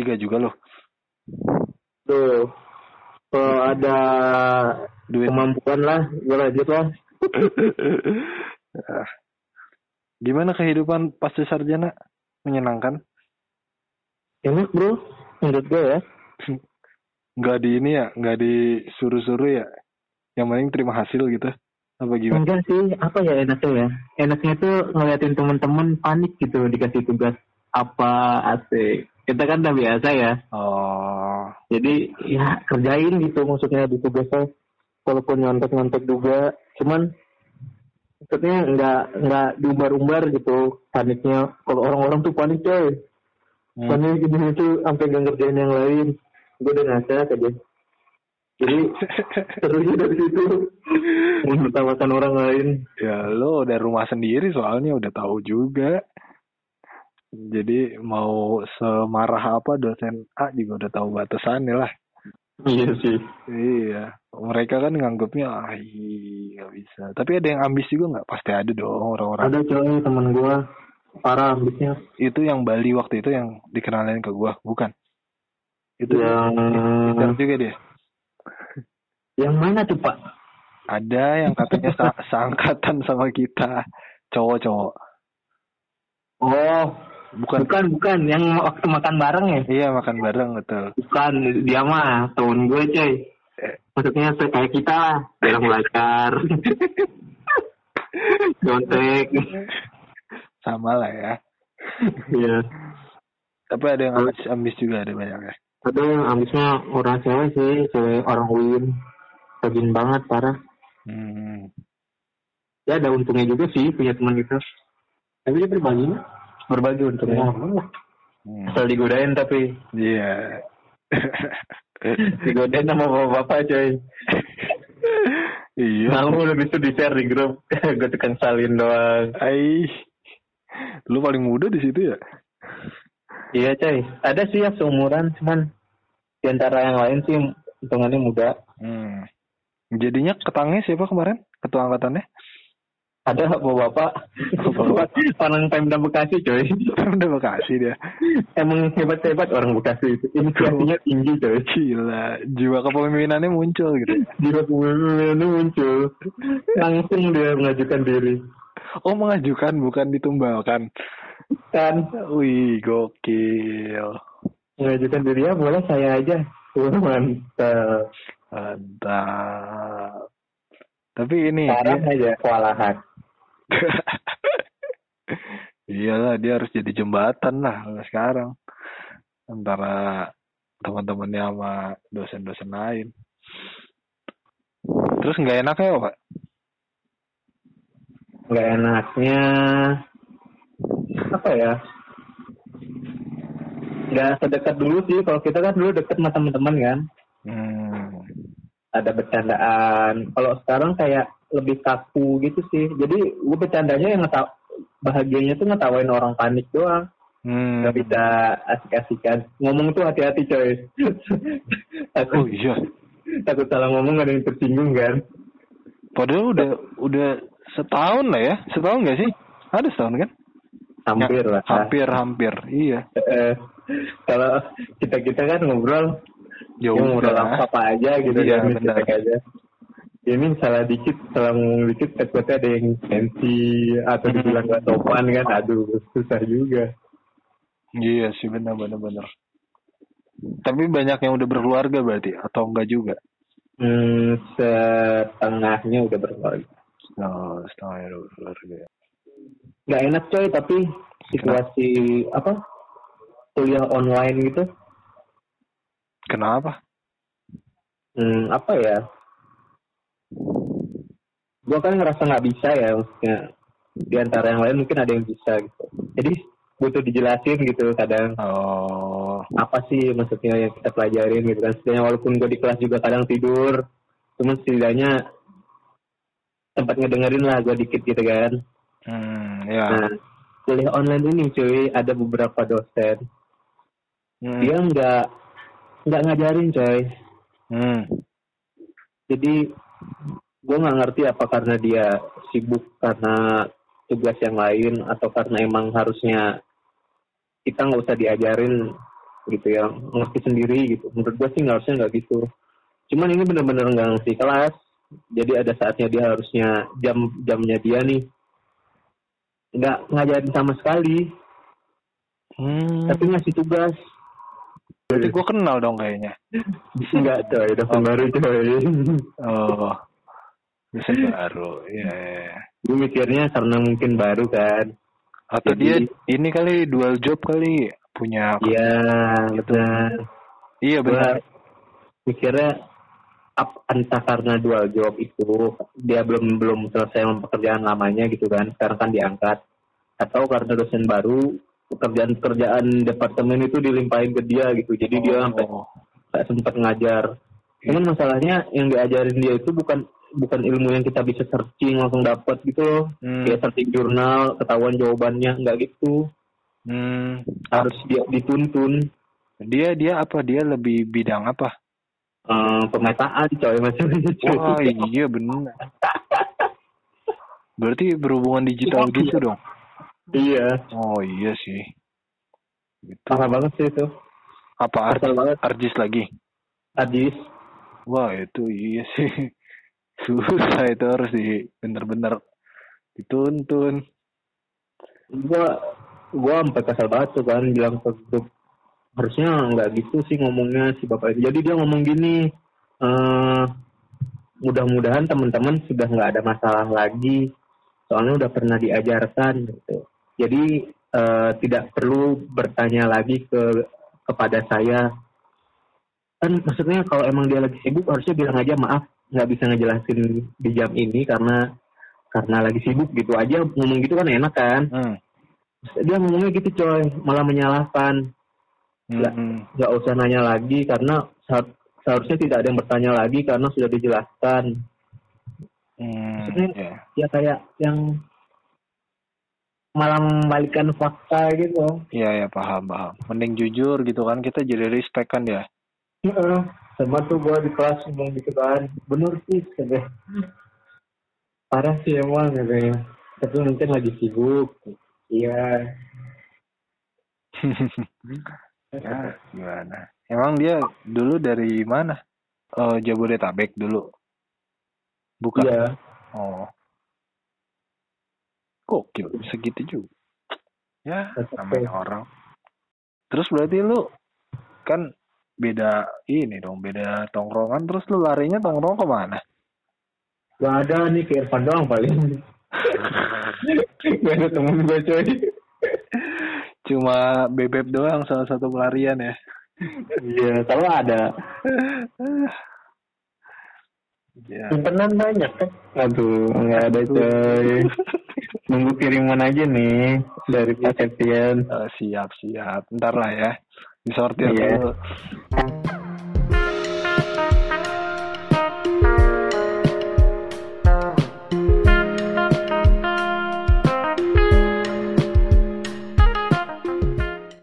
S3 juga loh. Tuh. Kalau ada Duit. kemampuan lah, gue lanjut lah. Ah. Gimana kehidupan pasca sarjana? Menyenangkan? Enak bro, menurut gue ya. Nggak di ini ya, nggak disuruh-suruh ya? Yang penting terima hasil gitu? Apa gimana? Enggak sih, apa ya enaknya ya? Enaknya tuh ngeliatin temen-temen panik gitu dikasih tugas apa asik. Kita kan udah biasa ya. Oh, Jadi ya kerjain gitu maksudnya di tugasnya. Walaupun nyontek-nyontek juga, cuman maksudnya nggak nggak diumbar-umbar gitu paniknya. Kalau orang-orang tuh panik coy. Hmm. Panik gitu itu sampai nggak ngerjain yang lain. Gue udah nasihat aja. Jadi serunya dari situ menertawakan orang lain. ya lo udah rumah sendiri soalnya udah tahu juga. Jadi mau semarah apa dosen A juga udah tahu batasannya lah. Iya sih. Iya, mereka kan nganggapnya ah iya, nggak bisa. Tapi ada yang ambis juga nggak? Pasti ada dong orang-orang. Ada coy temen gue parah ambisnya. Itu yang Bali waktu itu yang dikenalin ke gua, bukan? Itu Yang pintar juga dia. yang mana tuh pak? Ada yang katanya sa- seangkatan sama kita, cowok-cowok. Oh, Bukan? bukan bukan yang waktu makan bareng ya? Iya makan bareng betul. Bukan, dia mah temen gue coy. Eh. Maksudnya kayak kita lah, dalam belajar. Contek. Sama lah ya. Iya. Tapi ada yang ambis, ambis juga ada banyak ya. Ada yang ambisnya orang cewek sih, cewek orang UIN. Rajin banget, parah. Hmm. Ya ada untungnya juga sih punya teman gitu. Tapi dia berbagi Berbagi untungnya. Hmm. Asal digodain tapi. Iya. Digodain sama bapak-bapak coy. iya. Mau lebih itu di share di grup. Gue tekan salin doang. Ai. Lu paling muda di situ ya? Iya coy. Ada sih yang seumuran cuman di antara yang lain sih hitungannya muda. Hmm. Jadinya ketangnya siapa kemarin? Ketua angkatannya? Ada bapak-bapak. orang Pemda Bekasi coy. Udah Bekasi dia. Emang hebat-hebat orang Bekasi itu. Inisiasinya tinggi coy. Gila, jiwa kepemimpinannya muncul gitu. Jiwa kepemimpinannya muncul. Langsung dia mengajukan diri. Oh, mengajukan bukan ditumbalkan. Kan Wih, gokil. mengajukan diri ya boleh saya aja. Wah, mantap. Mantap. Tapi ini Sekarang dia, aja kewalahan. iyalah dia harus jadi jembatan lah sekarang antara teman-temannya sama dosen-dosen lain. Terus nggak enak ya, Pak? Nggak enaknya apa ya? Nggak sedekat dulu sih. Kalau kita kan dulu deket sama teman-teman kan. Hmm. Ada bercandaan. Kalau sekarang kayak lebih kaku gitu sih. Jadi gue bercandanya yang ngetaw bahagianya tuh ngetawain orang panik doang. Hmm. Nggak bisa asik-asikan. Ngomong tuh hati-hati coy. Oh takut, iya. takut salah ngomong ada yang tersinggung kan. Padahal udah udah setahun lah ya. Setahun nggak sih? Ada setahun kan? Hampir Ya, lah. Hampir, hampir. Iya. Eh, kalau kita kita kan ngobrol Ya ya ngobrol udah. apa apa aja gitu Iya, benar. cuek aja ini salah dikit salah ngomong dikit takutnya ada yang sensi atau dibilang gak sopan kan aduh susah juga Iya sih benar benar benar. Tapi banyak yang udah berkeluarga berarti atau enggak juga? hmm, setengahnya udah berkeluarga Oh, setengah udah berkeluarga. nggak enak coy tapi situasi apa kuliah online gitu Kenapa? hmm, apa ya gua kan ngerasa nggak bisa ya maksudnya di antara yang lain mungkin ada yang bisa gitu. Jadi butuh dijelasin gitu kadang. Oh, apa sih maksudnya yang kita pelajarin gitu kan. Setidaknya walaupun gue di kelas juga kadang tidur cuman setidaknya tempat ngedengerin lah gue dikit gitu kan. Hmm, ya. nah kuliah online ini cuy ada beberapa dosen. Hmm, dia nggak nggak ngajarin coy. Hmm, jadi gue nggak ngerti apa karena dia sibuk karena tugas yang lain atau karena emang harusnya kita nggak usah diajarin gitu ya ngerti sendiri gitu menurut gue sih nggak harusnya nggak gitu cuman ini bener-bener nggak ngerti kelas jadi ada saatnya dia harusnya jam jamnya dia nih nggak ngajarin sama sekali Hmm. tapi ngasih tugas Berarti gue kenal dong kayaknya. Enggak coy, udah baru coy. Oh. Bisa baru. Iya. iya, iya. Gue mikirnya karena mungkin baru kan. Atau Jadi- dia ini kali dual job kali punya Iya, benar. Iya benar. mikirnya up, entah karena dual job itu dia belum belum selesai pekerjaan lamanya gitu kan. Sekarang kan diangkat. Atau karena dosen baru pekerjaan-pekerjaan departemen itu dilimpahin ke dia gitu. Jadi dia sampai Oh. nggak sempat ngajar. Cuman masalahnya yang diajarin dia itu bukan bukan ilmu yang kita bisa searching langsung dapat gitu loh. Hmm. Kayak searching jurnal, ketahuan jawabannya nggak gitu. Hmm. Harus dia dituntun Dia dia apa? Dia lebih bidang apa? Eh, pemetaan coy macam itu. coy. Wah iya benar. Berarti berhubungan digital gitu dong. Iya, Oh iya sih. Itu parah banget sih itu. apa Ar- banget. Arjis lagi? Adis, Wah itu iya sih. Susah itu harus di bener-bener dituntun. gua gua sampai kesal banget tuh kan bilang ke grup harusnya nggak gitu sih ngomongnya si bapak itu. Jadi dia ngomong gini, eh mudah-mudahan teman-teman sudah nggak ada masalah lagi, soalnya udah pernah diajarkan gitu. Jadi eh, tidak perlu bertanya lagi ke kepada saya. Kan maksudnya kalau emang dia lagi sibuk harusnya bilang aja maaf nggak bisa ngejelasin di jam ini karena karena lagi sibuk gitu aja ngomong gitu kan enak kan Hmm. dia ngomongnya gitu coy malah menyalahkan Nggak. Hmm. nggak usah nanya lagi karena seha- seharusnya tidak ada yang bertanya lagi karena sudah dijelaskan Hmm. Maksudnya- ya. ya kayak yang malah membalikkan fakta gitu Iya ya paham paham. Mending jujur gitu kan kita jadi respect kan ya. Sama tuh gua di kelas ngomong gitu kan bener sih katanya parah sih emang katanya tapi mungkin lagi sibuk iya ya gimana? Emang dia dulu dari mana? Eh Jabodetabek dulu. Bukan. iya Oh. Gokil bisa gitu juga. Ya, namanya orang. Terus berarti lu kan beda ini dong, beda tongkrongan terus lu larinya tongkrong ke mana? Gak ada nih ke Irfan doang paling. Gak ada temen gue coy. Cuma bebek doang salah satu pelarian ya. Iya, kalau ada. Ya. Simpenan banyak kan? Aduh, nggak ada coy. Nunggu kiriman aja nih dari Pak Septian. Eh, siap siap. Ntar lah ya. Disortir Iya. dulu.